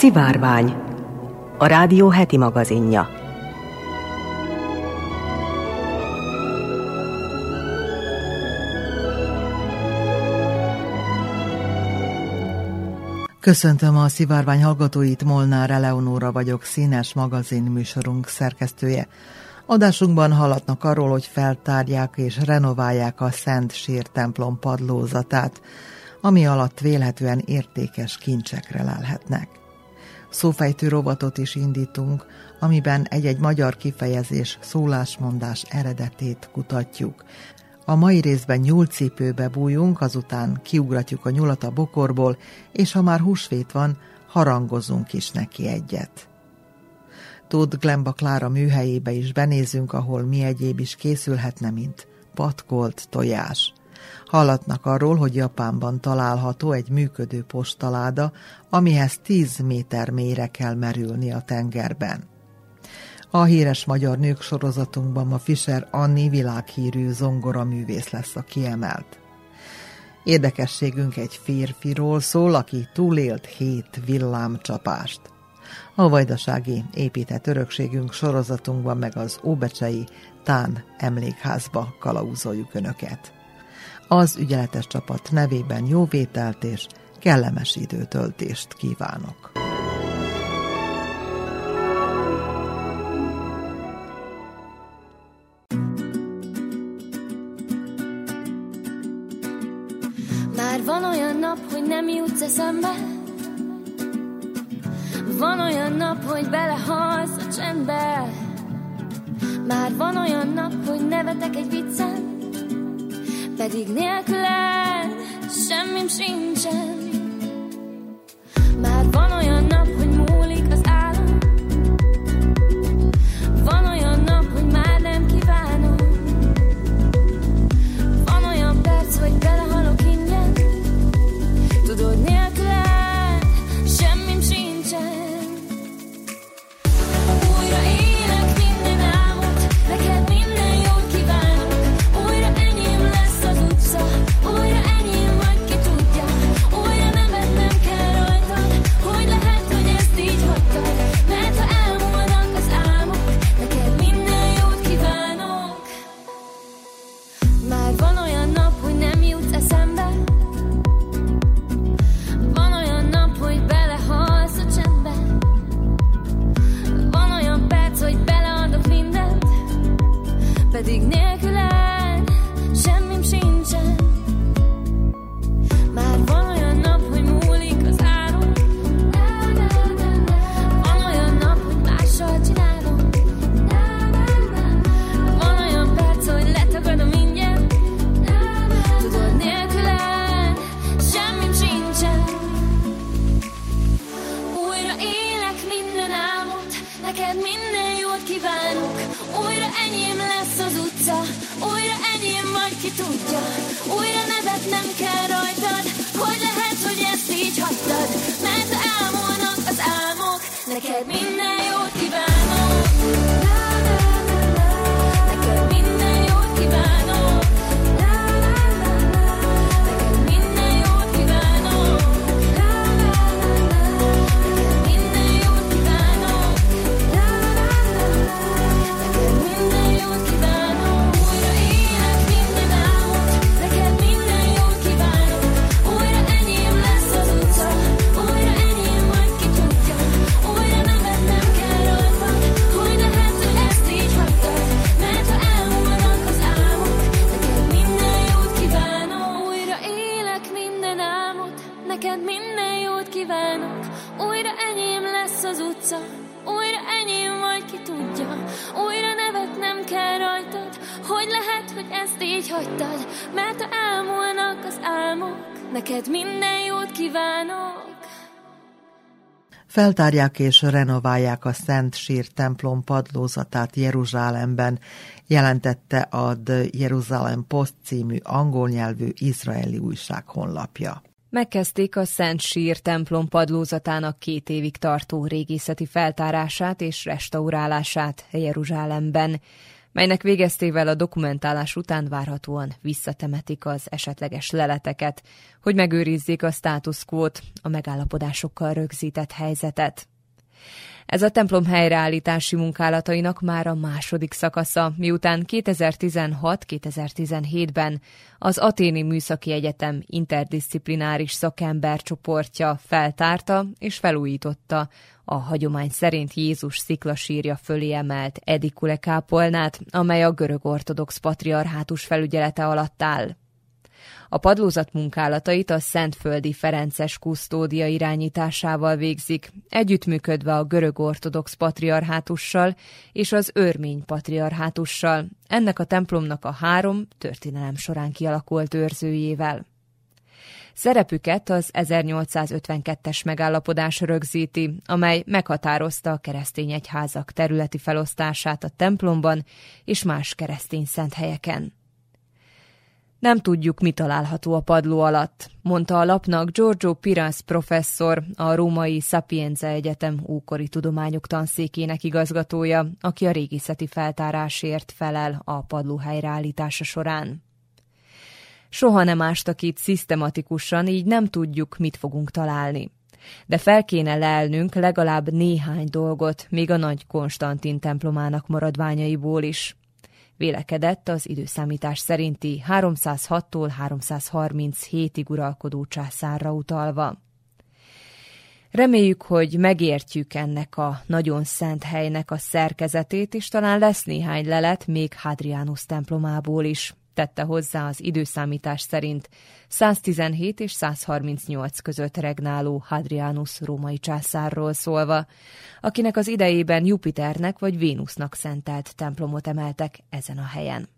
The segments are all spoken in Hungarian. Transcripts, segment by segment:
Szivárvány, a rádió heti magazinja. Köszöntöm a szivárvány hallgatóit, Molnár Eleonóra vagyok, színes magazin műsorunk szerkesztője. Adásunkban hallatnak arról, hogy feltárják és renoválják a Szent Sír templom padlózatát, ami alatt vélhetően értékes kincsekre lelhetnek. Szófejtő rovatot is indítunk, amiben egy-egy magyar kifejezés szólásmondás eredetét kutatjuk. A mai részben nyúlcipőbe bújunk, azután kiugratjuk a nyulat a bokorból, és ha már húsvét van, harangozunk is neki egyet. Tóth Glemba Klára műhelyébe is benézünk, ahol mi egyéb is készülhetne, mint patkolt tojás. Hallatnak arról, hogy Japánban található egy működő postaláda, amihez 10 méter mélyre kell merülni a tengerben. A híres magyar nők sorozatunkban ma Fischer Anni világhírű zongoraművész lesz a kiemelt. Érdekességünk egy férfiról szól, aki túlélt hét villámcsapást. A vajdasági épített örökségünk sorozatunkban meg az Óbecsei Tán emlékházba kalauzoljuk Önöket. Az ügyeletes csapat nevében jó vételt és kellemes időtöltést kívánok. Már van olyan nap, hogy nem jutsz eszembe. Van olyan nap, hogy belehalsz a csendbe. Már van olyan nap, hogy nevetek egy viccen pedig nélküled semmim sincsen. Ki tudja. Újra nevetnem kell rajtad, hogy lehet, hogy ezt így hagytad. Hagytad. Mert ha elmúlnak az álmok, neked minden jót kívánok. Feltárják és renoválják a Szent Sír templom padlózatát Jeruzsálemben, jelentette a The Jerusalem Post című angol nyelvű izraeli újság honlapja. Megkezdték a Szent Sír templom padlózatának két évig tartó régészeti feltárását és restaurálását Jeruzsálemben. Melynek végeztével a dokumentálás után várhatóan visszatemetik az esetleges leleteket, hogy megőrizzék a status a megállapodásokkal rögzített helyzetet. Ez a templom helyreállítási munkálatainak már a második szakasza, miután 2016-2017-ben az Aténi Műszaki Egyetem interdisziplináris szakembercsoportja feltárta és felújította a hagyomány szerint Jézus sziklasírja fölé emelt Edikule kápolnát, amely a görög ortodox patriarhátus felügyelete alatt áll. A padlózat munkálatait a Szentföldi Ferences kusztódia irányításával végzik, együttműködve a görög ortodox patriarhátussal és az örmény patriarhátussal, ennek a templomnak a három történelem során kialakult őrzőjével. Szerepüket az 1852-es megállapodás rögzíti, amely meghatározta a keresztény egyházak területi felosztását a templomban és más keresztény szent helyeken. Nem tudjuk, mi található a padló alatt, mondta a lapnak Giorgio Piras professzor, a római Sapienza Egyetem ókori tudományok tanszékének igazgatója, aki a régészeti feltárásért felel a padló helyreállítása során. Soha nem ástak itt szisztematikusan, így nem tudjuk, mit fogunk találni. De fel kéne lelnünk legalább néhány dolgot, még a nagy Konstantin templomának maradványaiból is vélekedett az időszámítás szerinti 306-tól 337-ig uralkodó császárra utalva. Reméljük, hogy megértjük ennek a nagyon szent helynek a szerkezetét, és talán lesz néhány lelet még Hadrianus templomából is, tette hozzá az időszámítás szerint 117 és 138 között regnáló Hadrianus római császárról szólva, akinek az idejében Jupiternek vagy Vénusznak szentelt templomot emeltek ezen a helyen.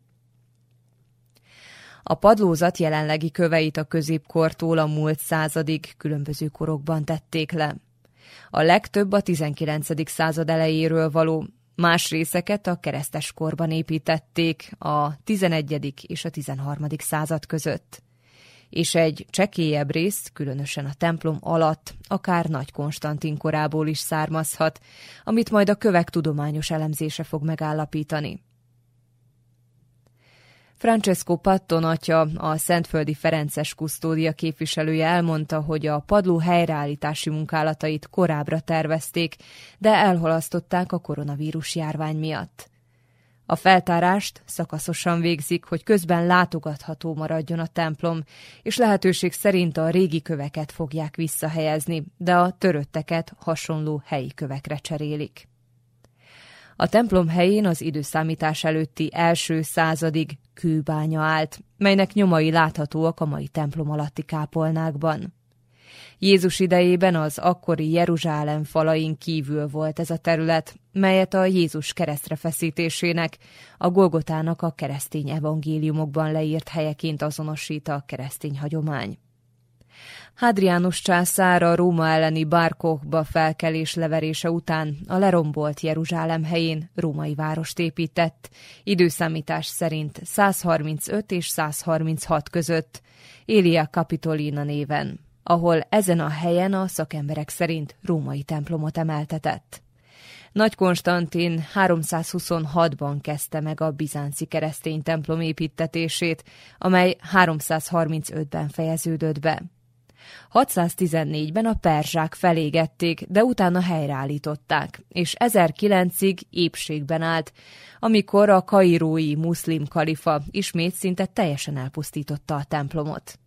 A padlózat jelenlegi köveit a középkortól a múlt századig különböző korokban tették le. A legtöbb a 19. század elejéről való, Más részeket a keresztes korban építették a 11. és a 13. század között. És egy csekélyebb rész, különösen a templom alatt, akár Nagy Konstantin korából is származhat, amit majd a kövek tudományos elemzése fog megállapítani. Francesco Patton atya, a Szentföldi Ferences kusztódia képviselője elmondta, hogy a padló helyreállítási munkálatait korábbra tervezték, de elhalasztották a koronavírus járvány miatt. A feltárást szakaszosan végzik, hogy közben látogatható maradjon a templom, és lehetőség szerint a régi köveket fogják visszahelyezni, de a törötteket hasonló helyi kövekre cserélik. A templom helyén az időszámítás előtti első századig kőbánya állt, melynek nyomai láthatóak a mai templom alatti kápolnákban. Jézus idejében az akkori Jeruzsálem falain kívül volt ez a terület, melyet a Jézus keresztre feszítésének, a Golgotának a keresztény evangéliumokban leírt helyeként azonosít a keresztény hagyomány. Hadrianus császár a Róma elleni Bárkokba felkelés leverése után a lerombolt Jeruzsálem helyén római várost épített, időszámítás szerint 135 és 136 között, Élia Capitolina néven, ahol ezen a helyen a szakemberek szerint római templomot emeltetett. Nagy Konstantin 326-ban kezdte meg a bizánci keresztény templom építetését, amely 335-ben fejeződött be. 614-ben a perzsák felégették, de utána helyreállították, és 1009-ig épségben állt, amikor a kairói muszlim kalifa ismét szinte teljesen elpusztította a templomot.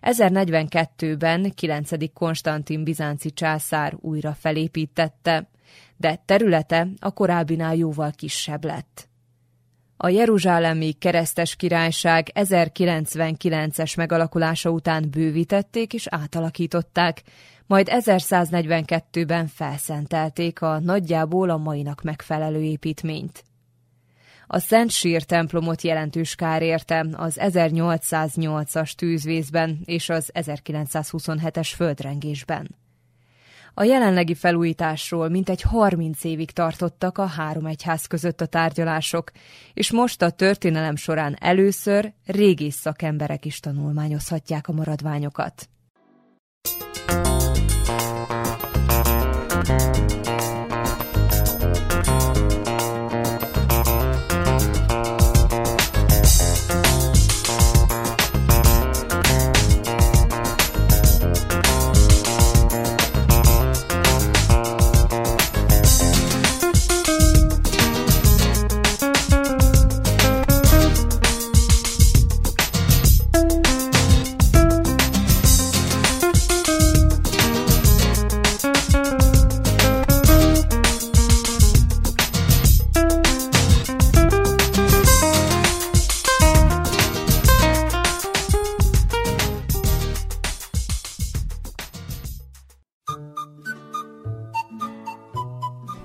1042-ben 9. Konstantin bizánci császár újra felépítette, de területe a korábbinál jóval kisebb lett. A Jeruzsálemi Keresztes Királyság 1099-es megalakulása után bővítették és átalakították, majd 1142-ben felszentelték a nagyjából a mainak megfelelő építményt. A Szent Sír templomot jelentős kár érte az 1808-as tűzvészben és az 1927-es földrengésben. A jelenlegi felújításról mintegy 30 évig tartottak a három egyház között a tárgyalások, és most a történelem során először régész szakemberek is tanulmányozhatják a maradványokat.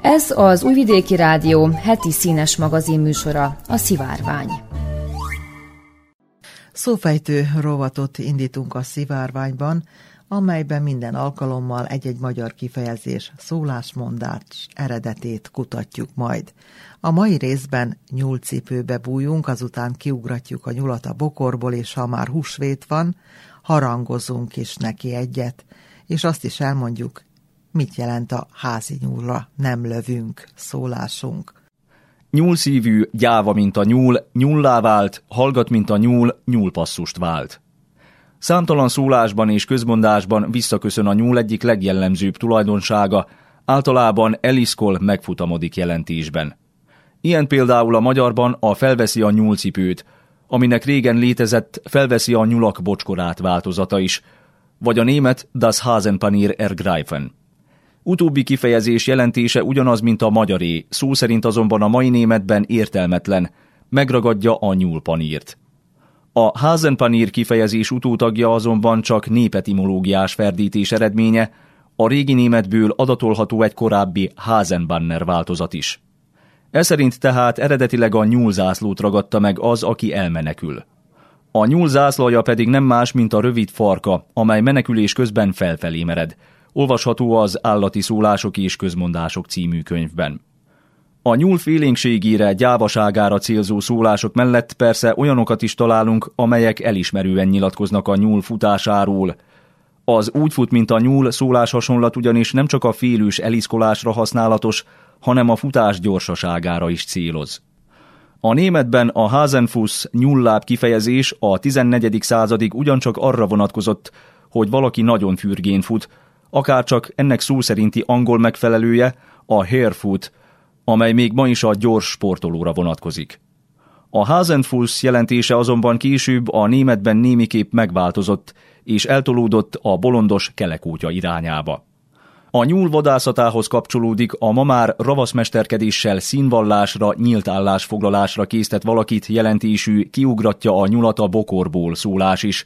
Ez az Újvidéki Rádió heti színes magazin műsora, a Szivárvány. Szófejtő rovatot indítunk a szivárványban, amelyben minden alkalommal egy-egy magyar kifejezés szólásmondás eredetét kutatjuk majd. A mai részben nyúlcipőbe bújunk, azután kiugratjuk a nyulat a bokorból, és ha már húsvét van, harangozunk is neki egyet, és azt is elmondjuk, mit jelent a házi nyúlra nem lövünk szólásunk. Nyúlszívű, gyáva, mint a nyúl, nyullá vált, hallgat, mint a nyúl, nyúlpasszust vált. Számtalan szólásban és közmondásban visszaköszön a nyúl egyik legjellemzőbb tulajdonsága, általában eliszkol megfutamodik jelentésben. Ilyen például a magyarban a felveszi a nyúlcipőt, aminek régen létezett felveszi a nyulak bocskorát változata is, vagy a német das Hasenpanier ergreifen. Utóbbi kifejezés jelentése ugyanaz, mint a magyaré, szó szerint azonban a mai németben értelmetlen, megragadja a nyúlpanírt. A Hasenpanír kifejezés utótagja azonban csak népetimológiás ferdítés eredménye, a régi németből adatolható egy korábbi Hasenbanner változat is. Ez tehát eredetileg a nyúlzászlót ragadta meg az, aki elmenekül. A nyúl zászlaja pedig nem más, mint a rövid farka, amely menekülés közben felfelé mered. Olvasható az Állati szólások és közmondások című könyvben. A nyúl félénkségére, gyávaságára célzó szólások mellett persze olyanokat is találunk, amelyek elismerően nyilatkoznak a nyúl futásáról. Az úgy fut, mint a nyúl szólás hasonlat ugyanis nem csak a félős eliszkolásra használatos, hanem a futás gyorsaságára is céloz. A németben a Hasenfuss nyulláb kifejezés a 14. századig ugyancsak arra vonatkozott, hogy valaki nagyon fürgén fut, akárcsak ennek szó szerinti angol megfelelője a harefoot, amely még ma is a gyors sportolóra vonatkozik. A Hasenfuss jelentése azonban később a németben némiképp megváltozott, és eltolódott a bolondos kelekútja irányába. A nyúl vadászatához kapcsolódik a ma már ravaszmesterkedéssel színvallásra, nyílt állásfoglalásra késztet valakit jelentésű kiugratja a nyulat a bokorból szólás is,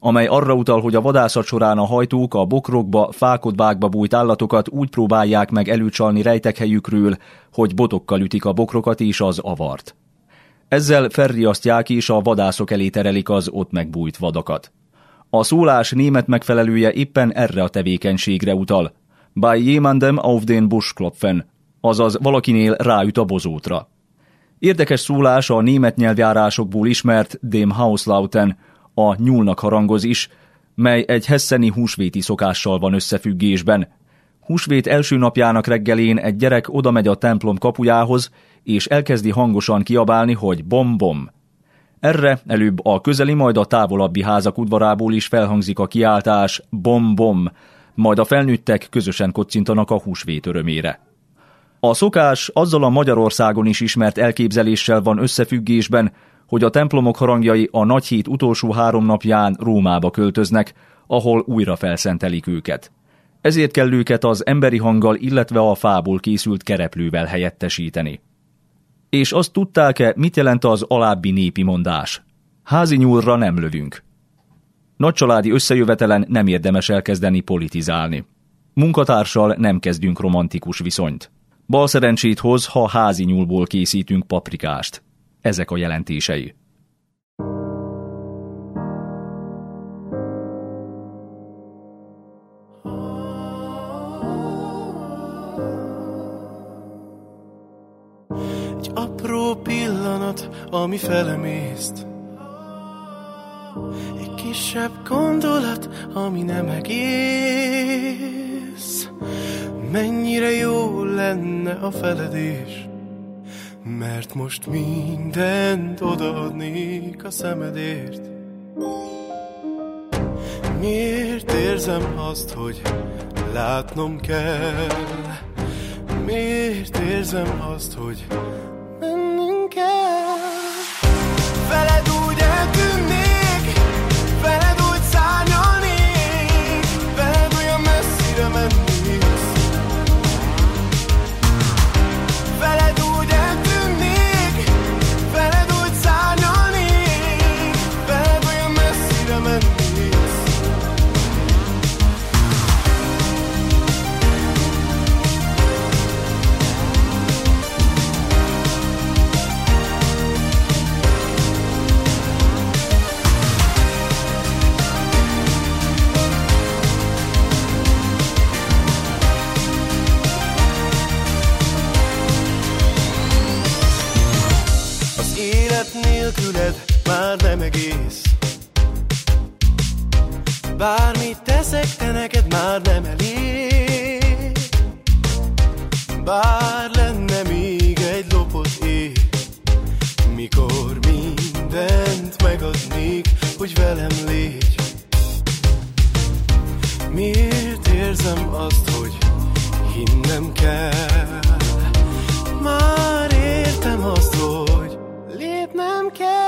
amely arra utal, hogy a vadászat során a hajtók a bokrokba, fákodvákba bújt állatokat úgy próbálják meg előcsalni rejtekhelyükről, hogy botokkal ütik a bokrokat és az avart. Ezzel felriasztják és a vadászok elé terelik az ott megbújt vadakat. A szólás német megfelelője éppen erre a tevékenységre utal. Bei jemandem auf den Buschklopfen, azaz valakinél ráüt a bozótra. Érdekes szólás a német nyelvjárásokból ismert dem Hauslauten, a nyúlnak harangoz is, mely egy hesseni húsvéti szokással van összefüggésben. Húsvét első napjának reggelén egy gyerek oda megy a templom kapujához, és elkezdi hangosan kiabálni, hogy bom-bom. Erre előbb a közeli, majd a távolabbi házak udvarából is felhangzik a kiáltás bom-bom, majd a felnőttek közösen kocintanak a húsvét örömére. A szokás azzal a Magyarországon is ismert elképzeléssel van összefüggésben, hogy a templomok harangjai a nagy hét utolsó három napján Rómába költöznek, ahol újra felszentelik őket. Ezért kell őket az emberi hanggal, illetve a fából készült kereplővel helyettesíteni. És azt tudták-e, mit jelent az alábbi népi mondás? Házi nyúlra nem lövünk. Nagycsaládi összejövetelen nem érdemes elkezdeni politizálni. Munkatársal nem kezdünk romantikus viszonyt. Bal szerencsét hoz, ha házi nyúlból készítünk paprikást. Ezek a jelentései. Egy apró pillanat, ami felemészt Egy kisebb gondolat, ami nem egész Mennyire jó lenne a feledés Mert most mindent odaadnék a szemedért. Miért érzem azt, hogy látnom kell? Miért érzem azt, hogy mennünk kell nélküled már nem egész. Bármit teszek, te neked már nem elég. Bár lenne még egy lopott éj, mikor mindent megadnék, hogy velem légy. Miért érzem azt, hogy hinnem kell? Már értem azt, hogy lépnem kell.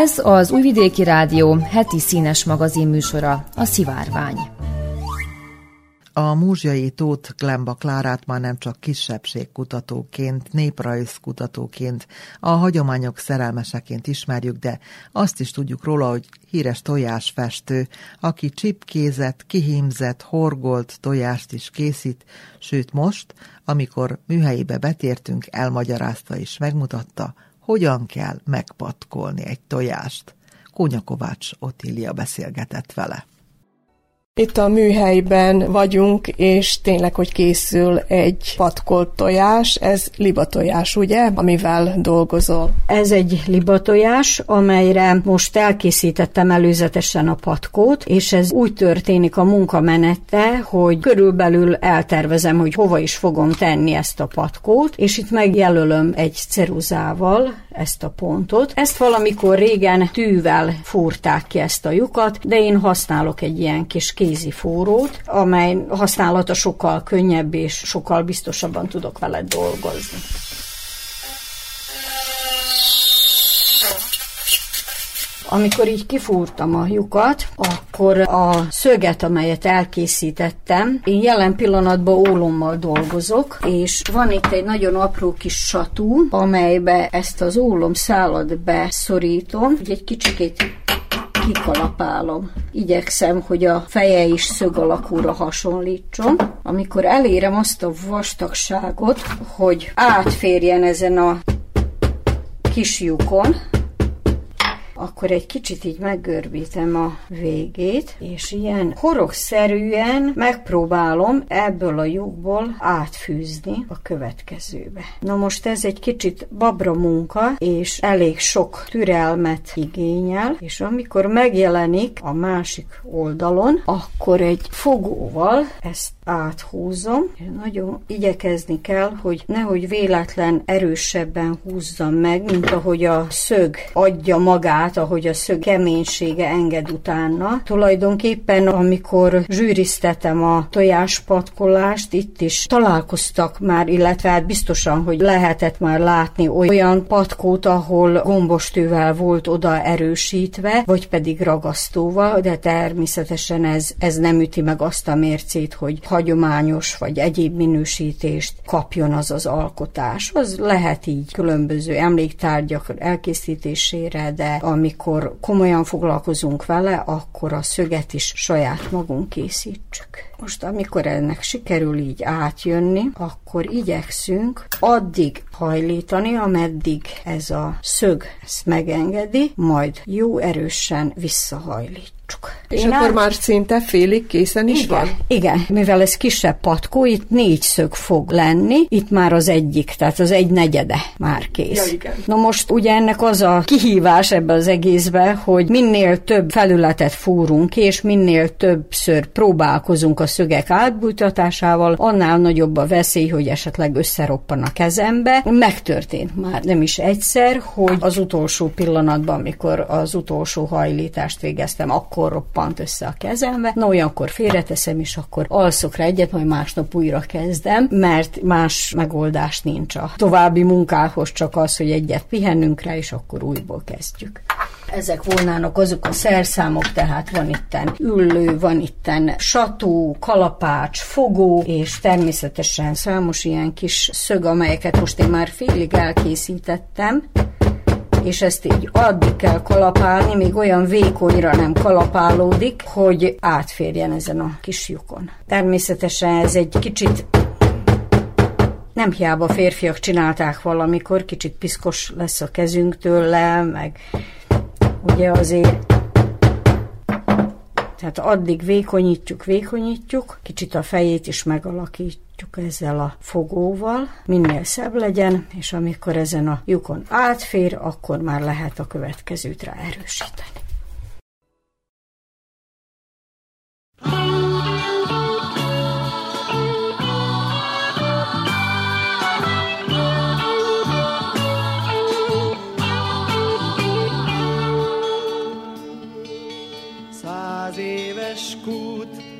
Ez az Újvidéki Rádió heti színes magazin műsora, a Szivárvány. A múzsjai Tóth Glemba Klárát már nem csak kisebbségkutatóként, néprajzkutatóként, a hagyományok szerelmeseként ismerjük, de azt is tudjuk róla, hogy híres tojásfestő, aki csipkézett, kihímzett, horgolt tojást is készít, sőt most, amikor műhelyébe betértünk, elmagyarázta és megmutatta, hogyan kell megpatkolni egy tojást. Kónya Kovács Otília beszélgetett vele. Itt a műhelyben vagyunk, és tényleg, hogy készül egy patkolt tojás, ez libatojás, ugye, amivel dolgozol? Ez egy libatojás, amelyre most elkészítettem előzetesen a patkót, és ez úgy történik a munkamenete, hogy körülbelül eltervezem, hogy hova is fogom tenni ezt a patkót, és itt megjelölöm egy ceruzával ezt a pontot. Ezt valamikor régen tűvel fúrták ki ezt a lyukat, de én használok egy ilyen kis kézi fúrót, amely használata sokkal könnyebb és sokkal biztosabban tudok vele dolgozni. Amikor így kifúrtam a lyukat, akkor a szöget, amelyet elkészítettem, én jelen pillanatban ólommal dolgozok, és van itt egy nagyon apró kis satú, amelybe ezt az ólom szálat beszorítom, hogy egy kicsikét kikalapálom. Igyekszem, hogy a feje is szög alakúra hasonlítson. Amikor elérem azt a vastagságot, hogy átférjen ezen a kis lyukon, akkor egy kicsit így meggörbítem a végét, és ilyen horogszerűen megpróbálom ebből a lyukból átfűzni a következőbe. Na most ez egy kicsit babra munka, és elég sok türelmet igényel, és amikor megjelenik a másik oldalon, akkor egy fogóval ezt áthúzom, nagyon igyekezni kell, hogy nehogy véletlen erősebben húzzam meg, mint ahogy a szög adja magát, ahogy a szög keménysége enged utána. Tulajdonképpen, amikor zsűriztetem a tojáspatkolást, itt is találkoztak már, illetve hát biztosan, hogy lehetett már látni olyan patkót, ahol gombostővel volt oda erősítve, vagy pedig ragasztóval, de természetesen ez, ez nem üti meg azt a mércét, hogy hagyományos vagy egyéb minősítést kapjon az az alkotás. Az lehet így különböző emléktárgyak elkészítésére, de amikor komolyan foglalkozunk vele, akkor a szöget is saját magunk készítsük. Most amikor ennek sikerül így átjönni, akkor igyekszünk addig hajlítani, ameddig ez a szög ezt megengedi, majd jó erősen visszahajlít. És Én akkor át- már szinte félig készen is igen, van? Igen, mivel ez kisebb patkó, itt négy szög fog lenni, itt már az egyik, tehát az egy negyede már kész. Ja, igen. Na most ugye ennek az a kihívás ebbe az egészbe, hogy minél több felületet fúrunk ki, és minél többször próbálkozunk a szögek átbújtatásával, annál nagyobb a veszély, hogy esetleg összeroppan a kezembe. Megtörtént már nem is egyszer, hogy az utolsó pillanatban, amikor az utolsó hajlítást végeztem, akkor roppant össze a kezembe. Na olyankor félreteszem, és akkor alszok rá egyet, majd másnap újra kezdem, mert más megoldás nincs a további munkához, csak az, hogy egyet pihennünk rá, és akkor újból kezdjük. Ezek volnának azok a szerszámok, tehát van itten üllő, van itten satú, kalapács, fogó, és természetesen számos ilyen kis szög, amelyeket most én már félig elkészítettem, és ezt így addig kell kalapálni, még olyan vékonyra nem kalapálódik, hogy átférjen ezen a kis lyukon. Természetesen ez egy kicsit nem hiába férfiak csinálták valamikor, kicsit piszkos lesz a kezünk tőle, meg ugye azért tehát addig vékonyítjuk, vékonyítjuk, kicsit a fejét is megalakítjuk ezzel a fogóval, minél szebb legyen, és amikor ezen a lyukon átfér, akkor már lehet a következőt rá erősíteni.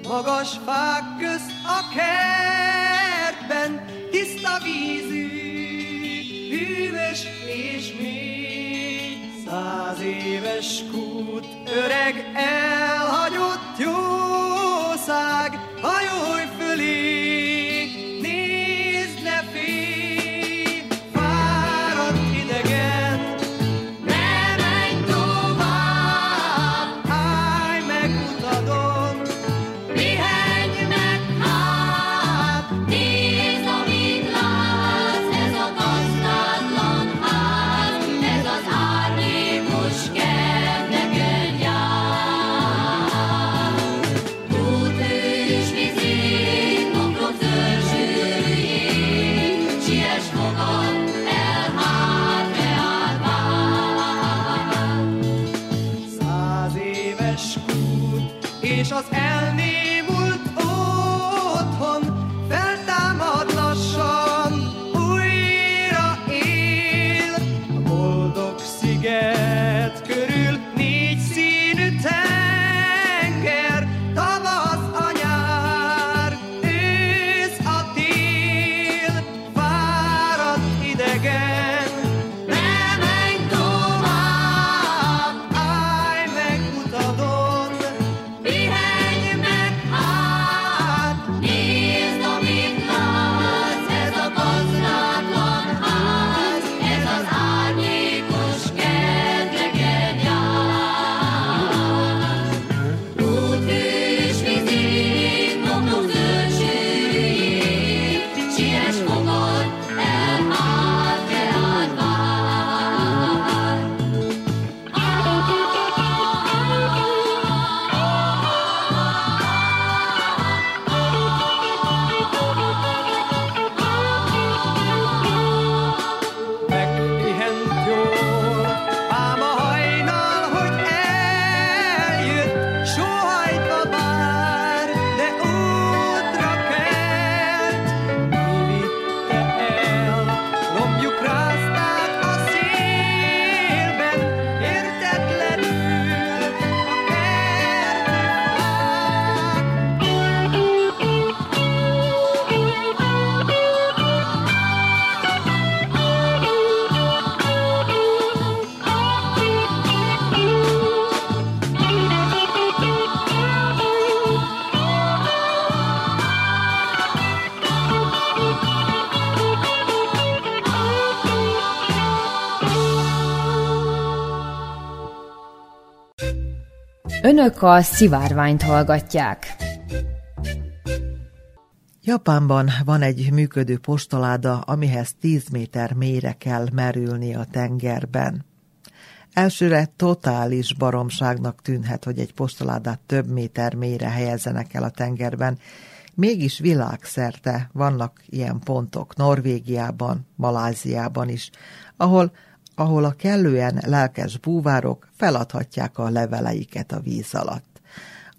Magas fák közt a kertben, tiszta vízű, hűvös és mély. Száz éves kút, öreg elhagyott jószág, hajolj fölé, Önök a szivárványt hallgatják. Japánban van egy működő postaláda, amihez 10 méter mélyre kell merülni a tengerben. Elsőre totális baromságnak tűnhet, hogy egy postaládát több méter mélyre helyezzenek el a tengerben, Mégis világszerte vannak ilyen pontok, Norvégiában, Maláziában is, ahol, ahol a kellően lelkes búvárok feladhatják a leveleiket a víz alatt.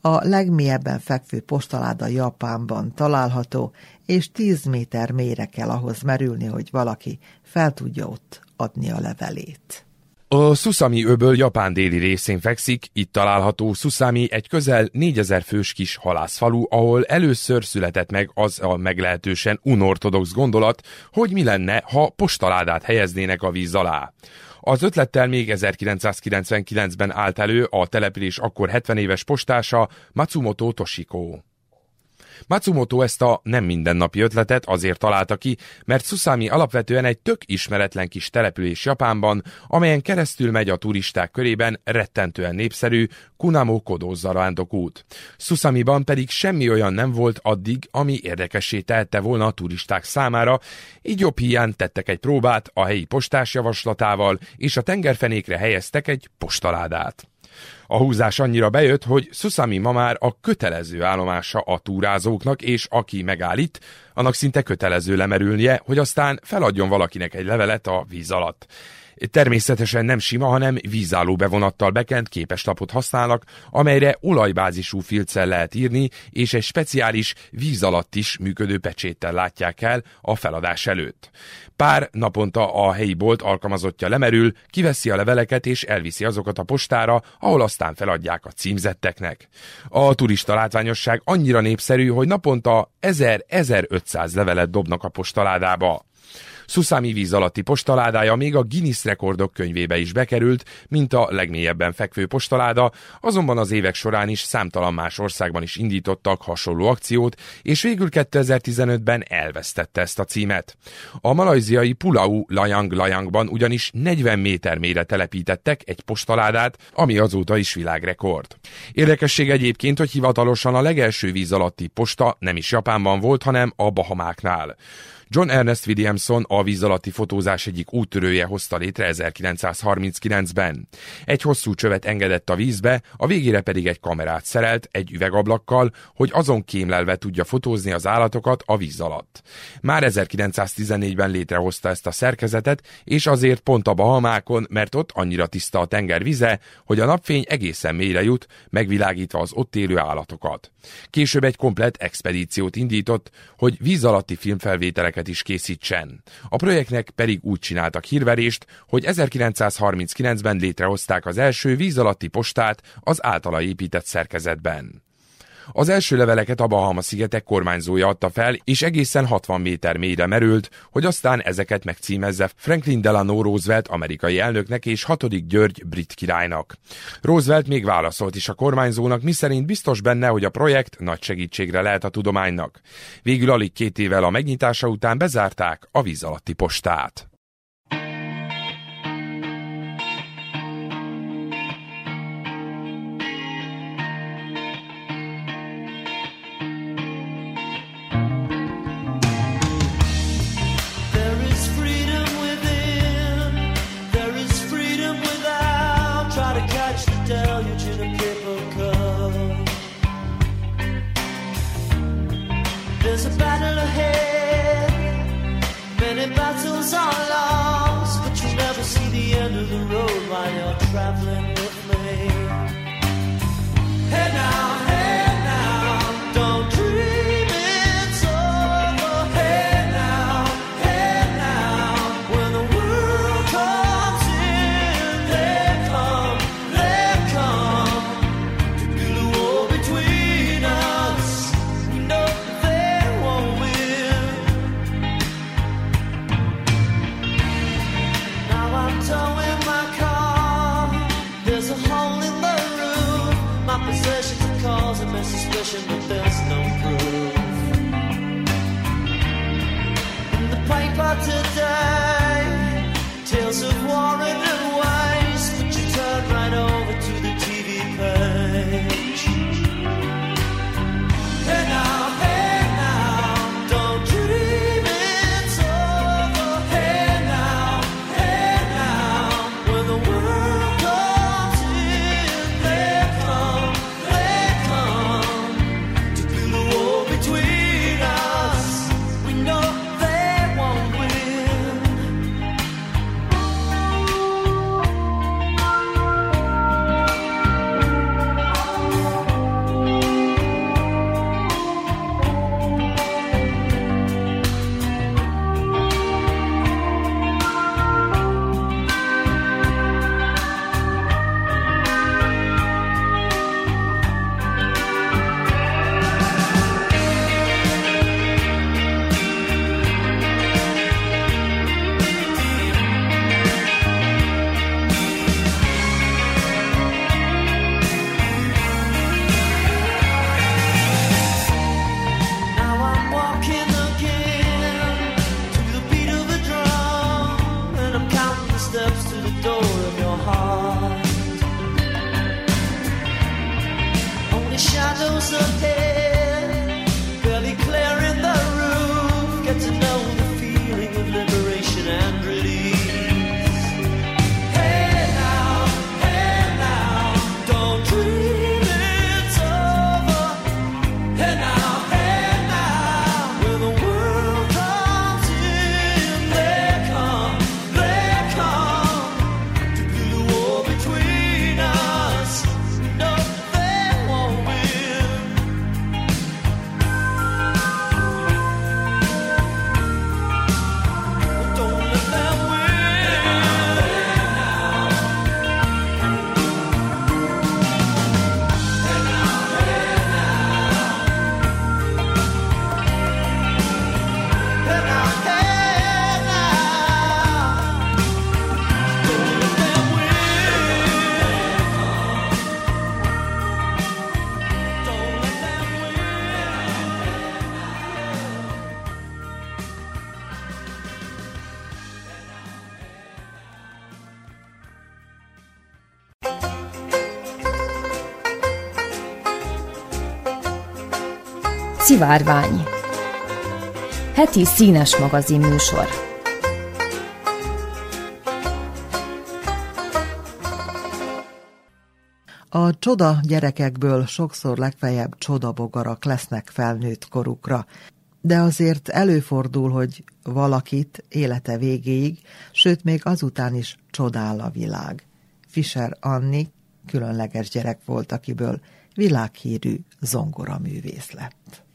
A legmélyebben fekvő postaláda Japánban található, és 10 méter mélyre kell ahhoz merülni, hogy valaki fel tudja ott adni a levelét. A Susami öböl Japán déli részén fekszik, itt található Susami egy közel 4000 fős kis halászfalu, ahol először született meg az a meglehetősen unortodox gondolat, hogy mi lenne, ha postaládát helyeznének a víz alá. Az ötlettel még 1999-ben állt elő a település akkor 70 éves postása Matsumoto Toshiko. Matsumoto ezt a nem mindennapi ötletet azért találta ki, mert Susami alapvetően egy tök ismeretlen kis település Japánban, amelyen keresztül megy a turisták körében rettentően népszerű Kunamo Kodo út. Susamiban pedig semmi olyan nem volt addig, ami érdekessé tehette volna a turisták számára, így jobb hiány tettek egy próbát a helyi postás javaslatával, és a tengerfenékre helyeztek egy postaládát. A húzás annyira bejött, hogy Susami ma már a kötelező állomása a túrázóknak, és aki megállít, annak szinte kötelező lemerülnie, hogy aztán feladjon valakinek egy levelet a víz alatt. Természetesen nem sima, hanem vízálló bevonattal bekent képeslapot használnak, amelyre olajbázisú filccel lehet írni, és egy speciális víz alatt is működő pecséttel látják el a feladás előtt. Pár naponta a helyi bolt alkalmazottja lemerül, kiveszi a leveleket és elviszi azokat a postára, ahol aztán feladják a címzetteknek. A turista látványosság annyira népszerű, hogy naponta 1000-1500 levelet dobnak a postaládába. Susami víz alatti postaládája még a Guinness rekordok könyvébe is bekerült, mint a legmélyebben fekvő postaláda, azonban az évek során is számtalan más országban is indítottak hasonló akciót, és végül 2015-ben elvesztette ezt a címet. A malajziai Pulau Layang Layangban ugyanis 40 méter mélyre telepítettek egy postaládát, ami azóta is világrekord. Érdekesség egyébként, hogy hivatalosan a legelső víz alatti posta nem is Japánban volt, hanem a Bahamáknál. John Ernest Williamson a víz alatti fotózás egyik úttörője hozta létre 1939-ben. Egy hosszú csövet engedett a vízbe, a végére pedig egy kamerát szerelt egy üvegablakkal, hogy azon kémlelve tudja fotózni az állatokat a víz alatt. Már 1914-ben létrehozta ezt a szerkezetet, és azért pont a Bahamákon, mert ott annyira tiszta a tenger vize, hogy a napfény egészen mélyre jut, megvilágítva az ott élő állatokat. Később egy komplet expedíciót indított, hogy víz alatti filmfelvételeket filmeket is készítsen. A projektnek pedig úgy csináltak hírverést, hogy 1939-ben létrehozták az első víz alatti postát az általa épített szerkezetben. Az első leveleket a Bahama-szigetek kormányzója adta fel, és egészen 60 méter mélyre merült, hogy aztán ezeket megcímezze Franklin Delano Roosevelt amerikai elnöknek és 6. György brit királynak. Roosevelt még válaszolt is a kormányzónak, miszerint biztos benne, hogy a projekt nagy segítségre lehet a tudománynak. Végül alig két évvel a megnyitása után bezárták a víz alatti postát. so Szivárvány Heti színes magazin műsor A csoda gyerekekből sokszor legfeljebb csodabogarak lesznek felnőtt korukra, de azért előfordul, hogy valakit élete végéig, sőt még azután is csodál a világ. Fischer Anni különleges gyerek volt, akiből világhírű zongoraművész lett.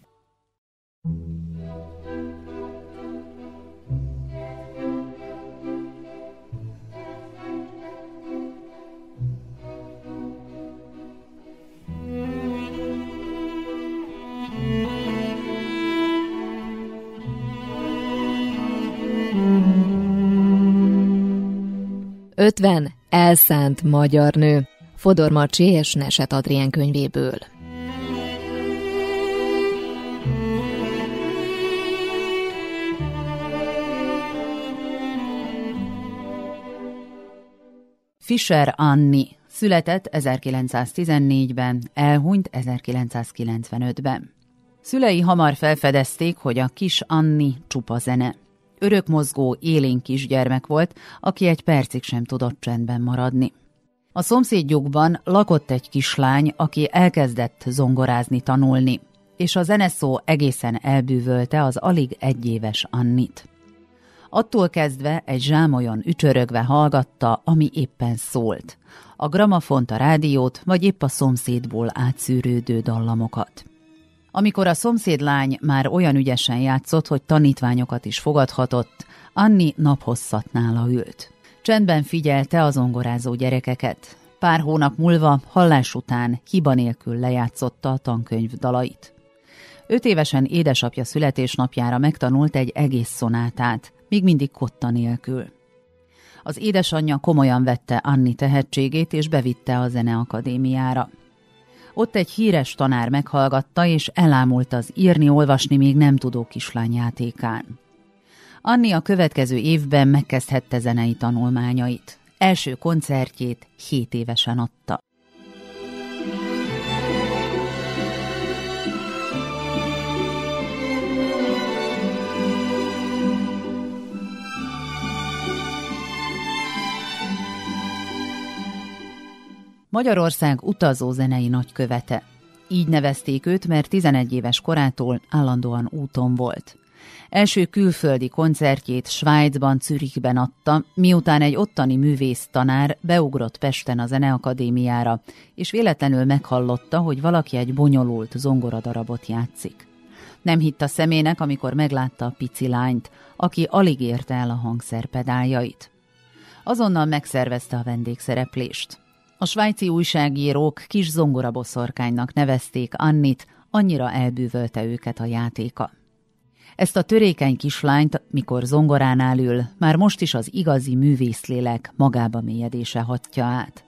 Ötven elszánt magyar nő. Fodor Marcsi és Neset Adrien könyvéből. Fischer Anni született 1914-ben, elhunyt 1995-ben. Szülei hamar felfedezték, hogy a kis Anni csupa zene. Örökmozgó, élénk kisgyermek volt, aki egy percig sem tudott csendben maradni. A szomszédjukban lakott egy kislány, aki elkezdett zongorázni tanulni, és a zeneszó egészen elbűvölte az alig egyéves Annit. Attól kezdve egy zsámolyon ücsörögve hallgatta, ami éppen szólt. A gramafont, a rádiót, vagy épp a szomszédból átszűrődő dallamokat. Amikor a szomszédlány már olyan ügyesen játszott, hogy tanítványokat is fogadhatott, Anni naphosszat nála ült. Csendben figyelte az zongorázó gyerekeket. Pár hónap múlva, hallás után hiba nélkül lejátszotta a tankönyv dalait. Öt évesen édesapja születésnapjára megtanult egy egész szonátát, még mindig kotta nélkül. Az édesanyja komolyan vette Anni tehetségét és bevitte a zeneakadémiára. Ott egy híres tanár meghallgatta, és elámult az írni-olvasni még nem tudó kislány játékán. Anni a következő évben megkezdhette zenei tanulmányait. Első koncertjét hét évesen adta. Magyarország utazó zenei nagykövete. Így nevezték őt, mert 11 éves korától állandóan úton volt. Első külföldi koncertjét Svájcban, Zürichben adta, miután egy ottani művész tanár beugrott Pesten a Zeneakadémiára, és véletlenül meghallotta, hogy valaki egy bonyolult zongoradarabot játszik. Nem hitt a szemének, amikor meglátta a pici lányt, aki alig érte el a hangszer pedáljait. Azonnal megszervezte a vendégszereplést. A svájci újságírók kis zongoraboszorkánynak nevezték Annit, annyira elbűvölte őket a játéka. Ezt a törékeny kislányt, mikor zongoránál ül, már most is az igazi művészlélek magába mélyedése hatja át.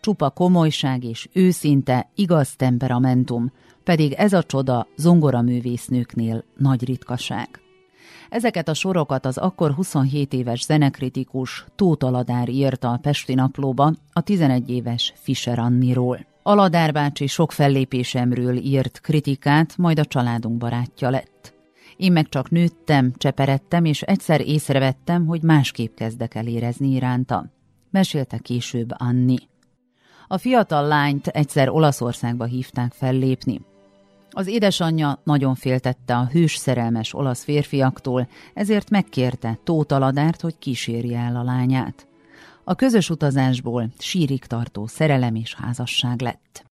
Csupa komolyság és őszinte, igaz temperamentum, pedig ez a csoda zongoraművésznőknél nagy ritkaság. Ezeket a sorokat az akkor 27 éves zenekritikus Tóth Aladár írta a Pesti Naplóba a 11 éves Fischer Anniról. Aladár bácsi sok fellépésemről írt kritikát, majd a családunk barátja lett. Én meg csak nőttem, cseperedtem, és egyszer észrevettem, hogy másképp kezdek el érezni iránta. Mesélte később Anni. A fiatal lányt egyszer Olaszországba hívták fellépni. Az édesanyja nagyon féltette a hős szerelmes olasz férfiaktól, ezért megkérte Tóth Aladárt, hogy kísérje el a lányát. A közös utazásból sírig tartó szerelem és házasság lett.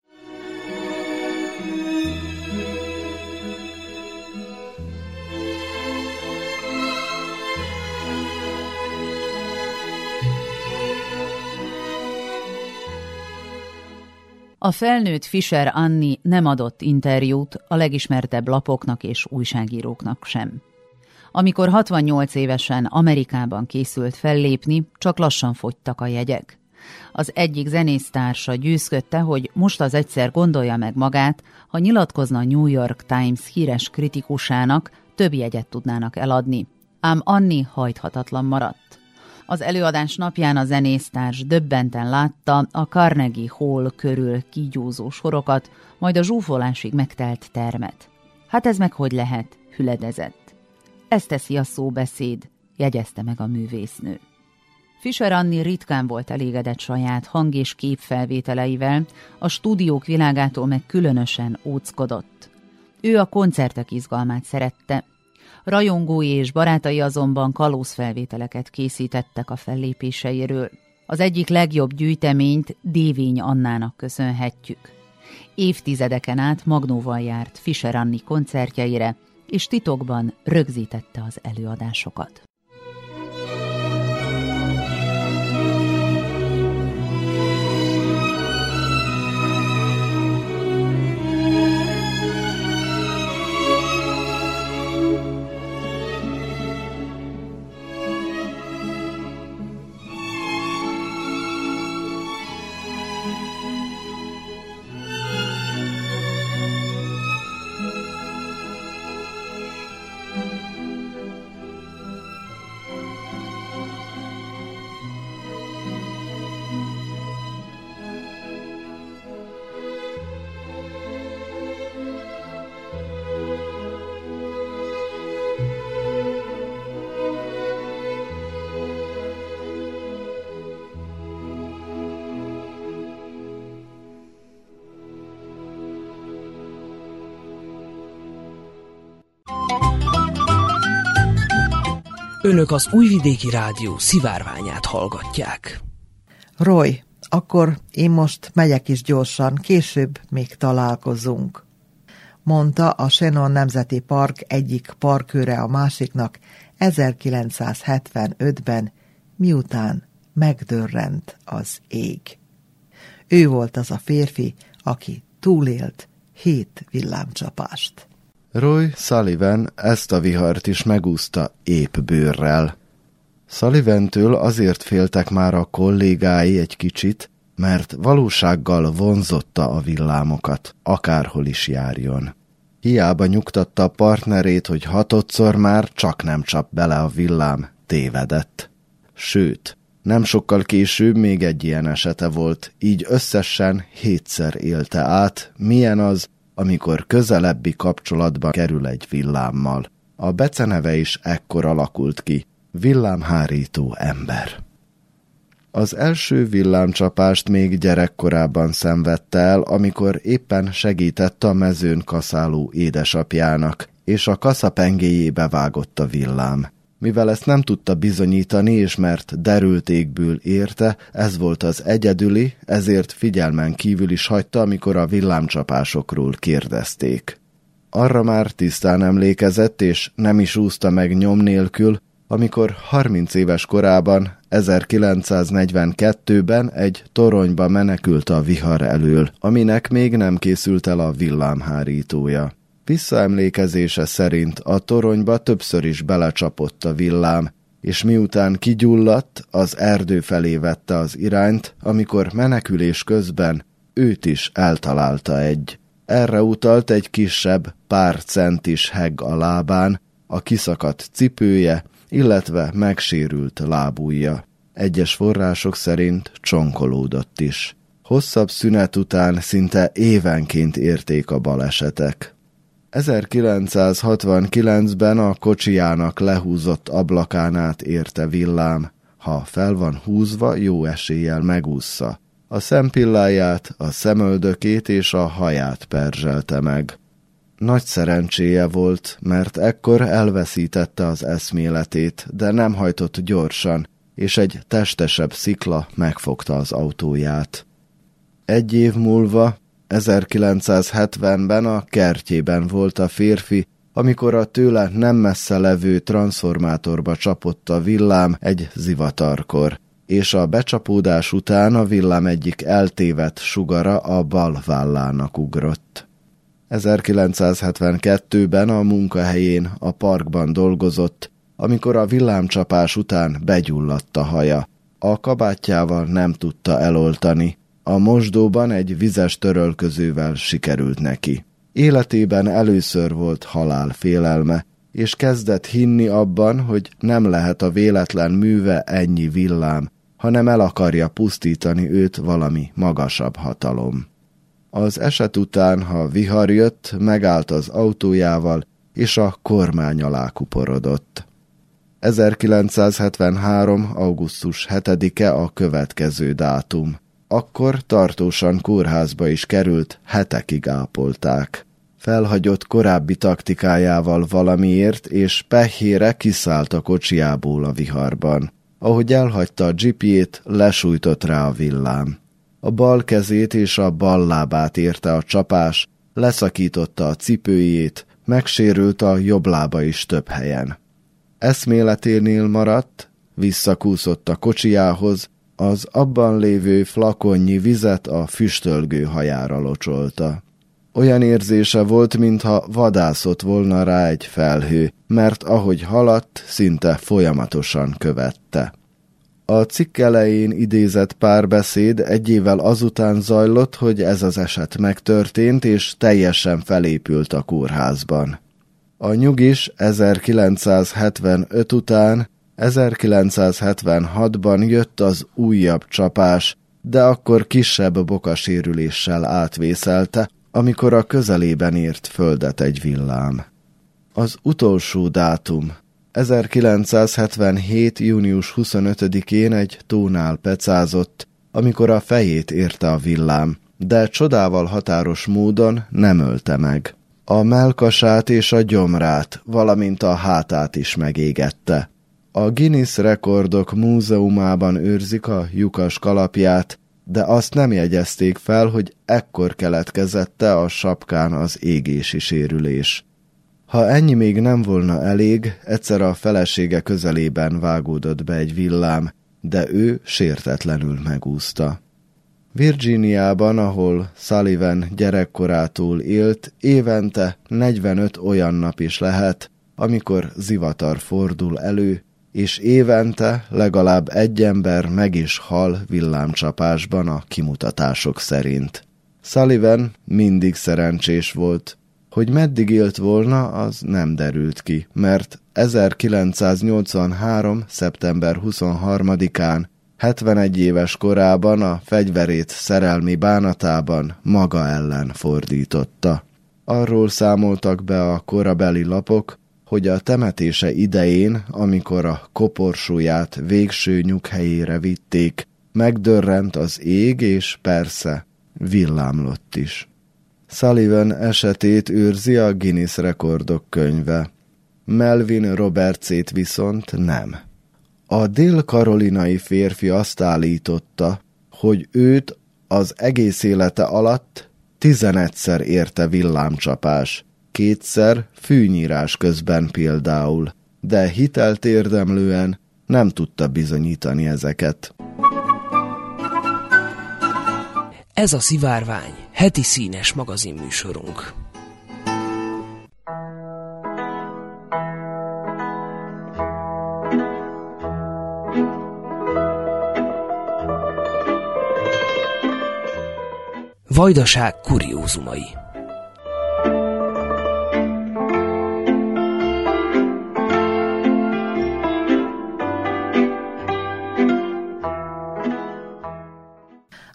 A felnőtt Fischer Anni nem adott interjút a legismertebb lapoknak és újságíróknak sem. Amikor 68 évesen Amerikában készült fellépni, csak lassan fogytak a jegyek. Az egyik zenésztársa győzködte, hogy most az egyszer gondolja meg magát, ha nyilatkozna a New York Times híres kritikusának, több jegyet tudnának eladni. Ám Anni hajthatatlan maradt. Az előadás napján a zenésztárs döbbenten látta a Carnegie Hall körül kígyózó sorokat, majd a zsúfolásig megtelt termet. Hát ez meg hogy lehet? hüledezett. Ez teszi a szóbeszéd, jegyezte meg a művésznő. Fischer Anni ritkán volt elégedett saját hang- és képfelvételeivel, a stúdiók világától meg különösen óckodott. Ő a koncertek izgalmát szerette. Rajongói és barátai azonban kalózfelvételeket készítettek a fellépéseiről. Az egyik legjobb gyűjteményt Dévény Annának köszönhetjük. Évtizedeken át Magnóval járt Fischer Anni koncertjeire, és titokban rögzítette az előadásokat. Önök az Újvidéki Rádió szivárványát hallgatják. Roy, akkor én most megyek is gyorsan, később még találkozunk. Mondta a Shannon Nemzeti Park egyik parkőre a másiknak 1975-ben, miután megdörrent az ég. Ő volt az a férfi, aki túlélt hét villámcsapást. Roy Sullivan ezt a vihart is megúszta épp bőrrel. Sullivantől azért féltek már a kollégái egy kicsit, mert valósággal vonzotta a villámokat, akárhol is járjon. Hiába nyugtatta a partnerét, hogy hatodszor már csak nem csap bele a villám, tévedett. Sőt, nem sokkal később még egy ilyen esete volt, így összesen hétszer élte át, milyen az, amikor közelebbi kapcsolatba kerül egy villámmal. A beceneve is ekkor alakult ki, villámhárító ember. Az első villámcsapást még gyerekkorában szenvedte el, amikor éppen segített a mezőn kaszáló édesapjának, és a kasza pengéjébe vágott a villám. Mivel ezt nem tudta bizonyítani, és mert derültékből érte, ez volt az egyedüli, ezért figyelmen kívül is hagyta, amikor a villámcsapásokról kérdezték. Arra már tisztán emlékezett, és nem is úszta meg nyom nélkül, amikor 30 éves korában, 1942-ben egy toronyba menekült a vihar elől, aminek még nem készült el a villámhárítója. Visszaemlékezése szerint a toronyba többször is belecsapott a villám, és miután kigyulladt, az erdő felé vette az irányt, amikor menekülés közben őt is eltalálta egy. Erre utalt egy kisebb, pár centis hegg a lábán, a kiszakadt cipője, illetve megsérült lábúja. Egyes források szerint csonkolódott is. Hosszabb szünet után szinte évenként érték a balesetek. 1969-ben a kocsijának lehúzott ablakán át érte villám. Ha fel van húzva, jó eséllyel megúszza. A szempilláját, a szemöldökét és a haját perzselte meg. Nagy szerencséje volt, mert ekkor elveszítette az eszméletét, de nem hajtott gyorsan, és egy testesebb szikla megfogta az autóját. Egy év múlva 1970-ben a kertjében volt a férfi, amikor a tőle nem messze levő transformátorba csapott a villám egy zivatarkor, és a becsapódás után a villám egyik eltévedt sugara a bal vállának ugrott. 1972-ben a munkahelyén a parkban dolgozott, amikor a villámcsapás után begyulladt a haja. A kabátjával nem tudta eloltani, a mosdóban egy vizes törölközővel sikerült neki. Életében először volt halál félelme, és kezdett hinni abban, hogy nem lehet a véletlen műve ennyi villám, hanem el akarja pusztítani őt valami magasabb hatalom. Az eset után, ha vihar jött, megállt az autójával, és a kormány alá kuporodott. 1973. augusztus 7-e a következő dátum. Akkor tartósan kórházba is került, hetekig ápolták. Felhagyott korábbi taktikájával valamiért, és pehére kiszállt a kocsiából a viharban. Ahogy elhagyta a gipjét, lesújtott rá a villám. A bal kezét és a bal lábát érte a csapás, leszakította a cipőjét, megsérült a jobb lába is több helyen. Eszméleténél maradt, visszakúszott a kocsiához, az abban lévő flakonnyi vizet a füstölgő hajára locsolta. Olyan érzése volt, mintha vadászott volna rá egy felhő, mert ahogy haladt, szinte folyamatosan követte. A cikk elején idézett párbeszéd egy évvel azután zajlott, hogy ez az eset megtörtént, és teljesen felépült a kórházban. A nyugis 1975 után 1976-ban jött az újabb csapás, de akkor kisebb bokasérüléssel átvészelte, amikor a közelében ért földet egy villám. Az utolsó dátum 1977. június 25-én egy tónál pecázott, amikor a fejét érte a villám, de csodával határos módon nem ölte meg. A melkasát és a gyomrát, valamint a hátát is megégette. A Guinness Rekordok múzeumában őrzik a lyukas kalapját, de azt nem jegyezték fel, hogy ekkor keletkezette a sapkán az égési sérülés. Ha ennyi még nem volna elég, egyszer a felesége közelében vágódott be egy villám, de ő sértetlenül megúszta. Virginiában, ahol Sullivan gyerekkorától élt, évente 45 olyan nap is lehet, amikor zivatar fordul elő, és évente legalább egy ember meg is hal villámcsapásban a kimutatások szerint. Sullivan mindig szerencsés volt. Hogy meddig élt volna, az nem derült ki, mert 1983. szeptember 23-án 71 éves korában a fegyverét szerelmi bánatában maga ellen fordította. Arról számoltak be a korabeli lapok, hogy a temetése idején, amikor a koporsóját végső nyughelyére vitték, megdörrent az ég, és persze villámlott is. Sullivan esetét őrzi a Guinness rekordok könyve. Melvin Robertsét viszont nem. A dél-karolinai férfi azt állította, hogy őt az egész élete alatt tizenegyszer érte villámcsapás, kétszer fűnyírás közben például, de hitelt érdemlően nem tudta bizonyítani ezeket. Ez a Szivárvány, heti színes magazinműsorunk. Vajdaság kuriózumai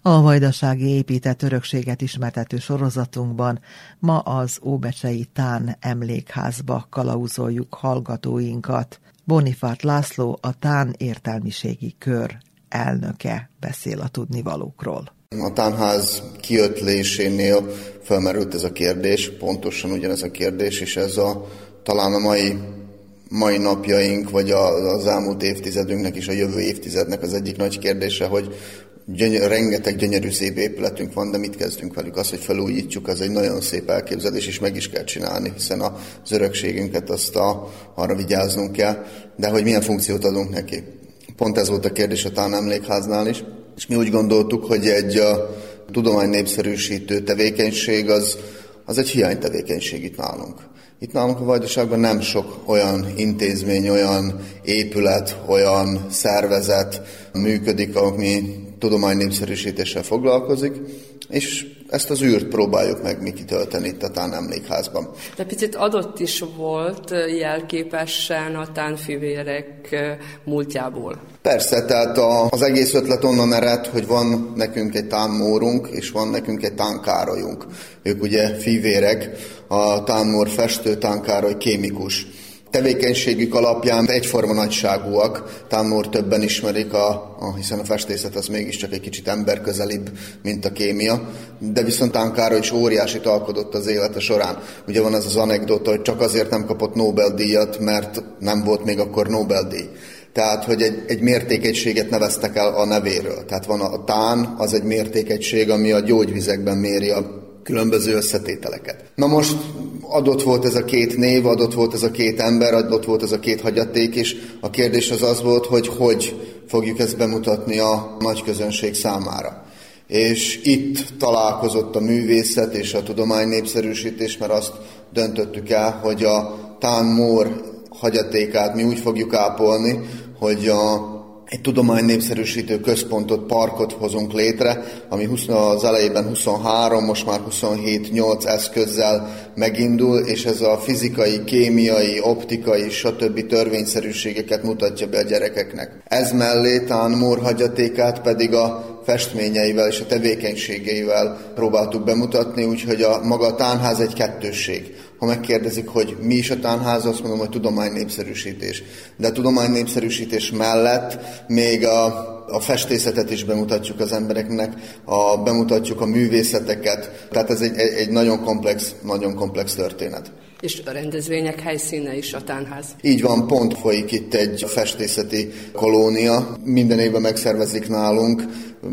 A vajdasági épített örökséget ismertető sorozatunkban ma az Óbecsei Tán emlékházba kalauzoljuk hallgatóinkat. Bonifát László, a Tán értelmiségi kör elnöke beszél a tudnivalókról. A tánház kiötlésénél felmerült ez a kérdés, pontosan ugyanez a kérdés, és ez a talán a mai, mai napjaink, vagy az elmúlt évtizedünknek és a jövő évtizednek az egyik nagy kérdése, hogy gyönyör, rengeteg gyönyörű szép épületünk van, de mit kezdünk velük? Az, hogy felújítjuk, az egy nagyon szép elképzelés, és meg is kell csinálni, hiszen az örökségünket azt a, arra vigyáznunk kell, de hogy milyen funkciót adunk neki. Pont ez volt a kérdés a Tán emlékháznál is, és mi úgy gondoltuk, hogy egy a tudomány népszerűsítő tevékenység az, az egy hiánytevékenység itt nálunk. Itt nálunk a Vajdaságban nem sok olyan intézmény, olyan épület, olyan szervezet működik, ami tudomány népszerűsítéssel foglalkozik, és ezt az űrt próbáljuk meg mi kitölteni itt a Tán emlékházban. De picit adott is volt jelképesen a tánfivérek múltjából. Persze, tehát a, az egész ötlet onnan ered, hogy van nekünk egy tánmórunk, és van nekünk egy tánkárolyunk. Ők ugye fivérek, a tánmór festő, tánkároly kémikus. Tevékenységük alapján egyforma nagyságúak, Tánmór többen ismerik, a, a, hiszen a festészet az mégiscsak egy kicsit emberközelibb, mint a kémia, de viszont Tánkára is óriásit alkodott az élete során. Ugye van ez az anekdota, hogy csak azért nem kapott Nobel-díjat, mert nem volt még akkor Nobel-díj. Tehát, hogy egy, egy mértékegységet neveztek el a nevéről. Tehát van a, a tán, az egy mértékegység, ami a gyógyvizekben méri a különböző összetételeket. Na most adott volt ez a két név, adott volt ez a két ember, adott volt ez a két hagyaték, és a kérdés az az volt, hogy hogy fogjuk ezt bemutatni a nagy közönség számára. És itt találkozott a művészet és a tudomány népszerűsítés, mert azt döntöttük el, hogy a Tán Mór hagyatékát mi úgy fogjuk ápolni, hogy a egy tudomány népszerűsítő központot, parkot hozunk létre, ami 20, az elejében 23, most már 27-8 eszközzel megindul, és ez a fizikai, kémiai, optikai, stb. törvényszerűségeket mutatja be a gyerekeknek. Ez mellé Tán Mór pedig a festményeivel és a tevékenységeivel próbáltuk bemutatni, úgyhogy a maga a tánház egy kettősség. Ha megkérdezik, hogy mi is a tánház, azt mondom, hogy tudománynépszerűsítés. De a tudománynépszerűsítés mellett még a, a festészetet is bemutatjuk az embereknek, a, bemutatjuk a művészeteket. Tehát ez egy, egy, egy nagyon komplex, nagyon komplex történet. És a rendezvények helyszíne is a tánház. Így van, pont folyik itt egy festészeti kolónia. Minden évben megszervezik nálunk,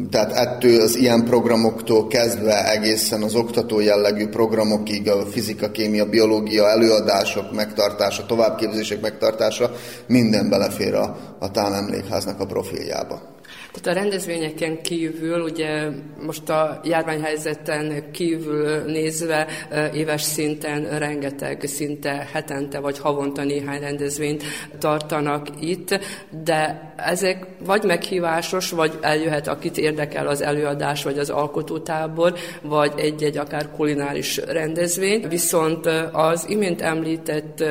tehát ettől az ilyen programoktól kezdve egészen az oktató jellegű programokig, a fizika, kémia, biológia előadások megtartása, továbbképzések megtartása, minden belefér a, a Tán emlékháznak a profiljába. Tehát a rendezvényeken kívül, ugye most a járványhelyzeten kívül nézve éves szinten rengeteg, szinte hetente vagy havonta néhány rendezvényt tartanak itt, de ezek vagy meghívásos, vagy eljöhet, akit érdekel az előadás, vagy az alkotótábor, vagy egy-egy akár kulináris rendezvény. Viszont az imént említett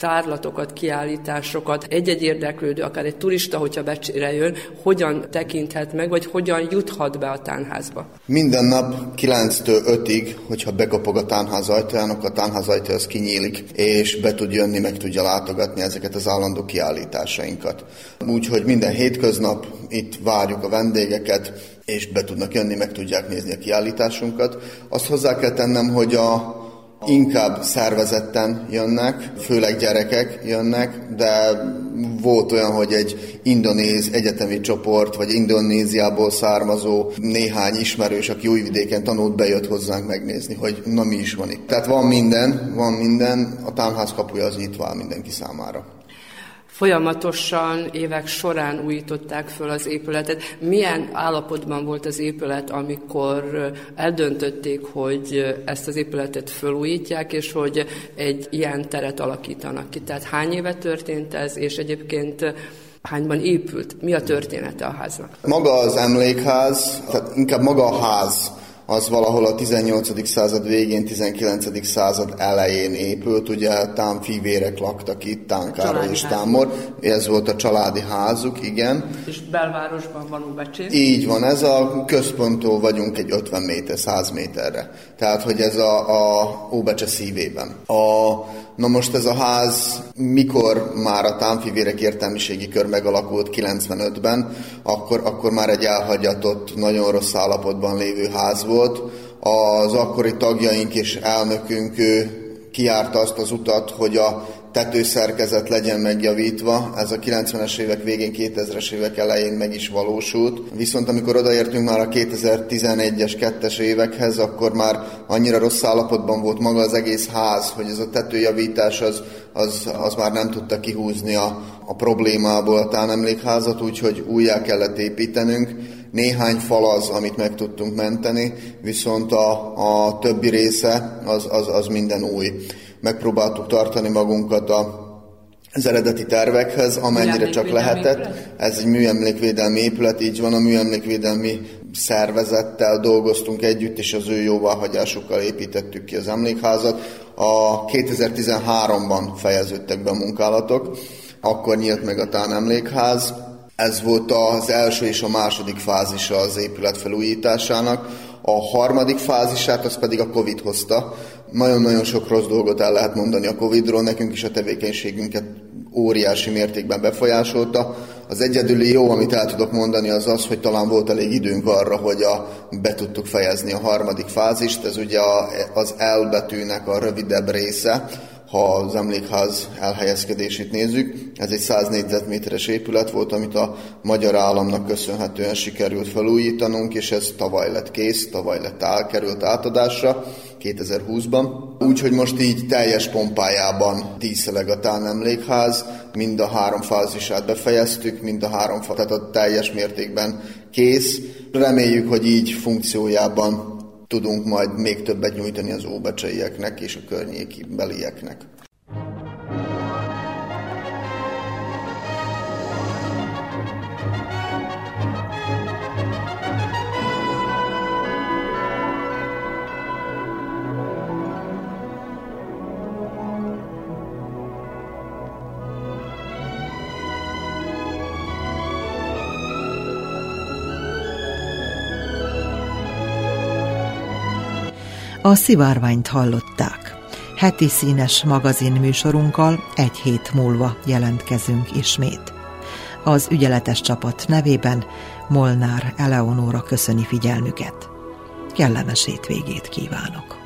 tárlatokat, kiállításokat, egy-egy érdeklődő, akár egy turista, hogyha becsére jön, hogyan tekinthet meg, vagy hogyan juthat be a tánházba? Minden nap 9-től 5-ig, hogyha bekapog a tánház ajtaján, akkor a tánház ajtaja az kinyílik, és be tud jönni, meg tudja látogatni ezeket az állandó kiállításainkat. Úgyhogy minden hétköznap itt várjuk a vendégeket, és be tudnak jönni, meg tudják nézni a kiállításunkat. Azt hozzá kell tennem, hogy a inkább szervezetten jönnek, főleg gyerekek jönnek, de volt olyan, hogy egy indonéz egyetemi csoport, vagy Indonéziából származó néhány ismerős, aki újvidéken tanult, bejött hozzánk megnézni, hogy na mi is van itt. Tehát van minden, van minden, a tánház kapuja az nyitva áll mindenki számára. Folyamatosan évek során újították föl az épületet. Milyen állapotban volt az épület, amikor eldöntötték, hogy ezt az épületet fölújítják, és hogy egy ilyen teret alakítanak ki? Tehát hány éve történt ez, és egyébként hányban épült? Mi a története a háznak? Maga az emlékház, tehát inkább maga a ház, az valahol a 18. század végén, 19. század elején épült, ugye tám fivérek laktak itt, Tán Károly és Támor, ez volt a családi házuk, igen. És belvárosban van Óbecsén? Így van, ez a központtól vagyunk egy 50 méter, 100 méterre. Tehát, hogy ez a, a Óbecse szívében. A, na most ez a ház, mikor már a támfivérek értelmiségi kör megalakult 95-ben, akkor, akkor már egy elhagyatott, nagyon rossz állapotban lévő ház volt. Az akkori tagjaink és elnökünk ő kiárta azt az utat, hogy a tetőszerkezet legyen megjavítva. Ez a 90-es évek végén, 2000-es évek elején meg is valósult. Viszont amikor odaértünk már a 2011-es, 2-es évekhez, akkor már annyira rossz állapotban volt maga az egész ház, hogy ez a tetőjavítás az, az, az már nem tudta kihúzni a, a problémából a tánemlékházat, úgyhogy újjá kellett építenünk. Néhány fal az, amit meg tudtunk menteni, viszont a, a többi része az, az, az minden új megpróbáltuk tartani magunkat a az eredeti tervekhez, amennyire csak lehetett. Ez egy műemlékvédelmi épület, így van, a műemlékvédelmi szervezettel dolgoztunk együtt, és az ő jóváhagyásukkal építettük ki az emlékházat. A 2013-ban fejeződtek be a munkálatok, akkor nyílt meg a Tán emlékház. Ez volt az első és a második fázisa az épület felújításának. A harmadik fázisát az pedig a Covid hozta. Nagyon-nagyon sok rossz dolgot el lehet mondani a Covidról, nekünk is a tevékenységünket óriási mértékben befolyásolta. Az egyedüli jó, amit el tudok mondani, az az, hogy talán volt elég időnk arra, hogy a, be tudtuk fejezni a harmadik fázist. Ez ugye a, az L a rövidebb része, ha az emlékház elhelyezkedését nézzük. Ez egy 100 négyzetméteres épület volt, amit a magyar államnak köszönhetően sikerült felújítanunk, és ez tavaly lett kész, tavaly lett elkerült átadásra 2020-ban. Úgyhogy most így teljes pompájában díszeleg a Tán emlékház, mind a három fázisát befejeztük, mind a három, tehát a teljes mértékben kész. Reméljük, hogy így funkciójában tudunk majd még többet nyújtani az óbecseieknek és a környéki belieknek. A szivárványt hallották. Heti színes magazin műsorunkkal egy hét múlva jelentkezünk ismét. Az ügyeletes csapat nevében Molnár Eleonóra köszöni figyelmüket. Kellemes hétvégét kívánok!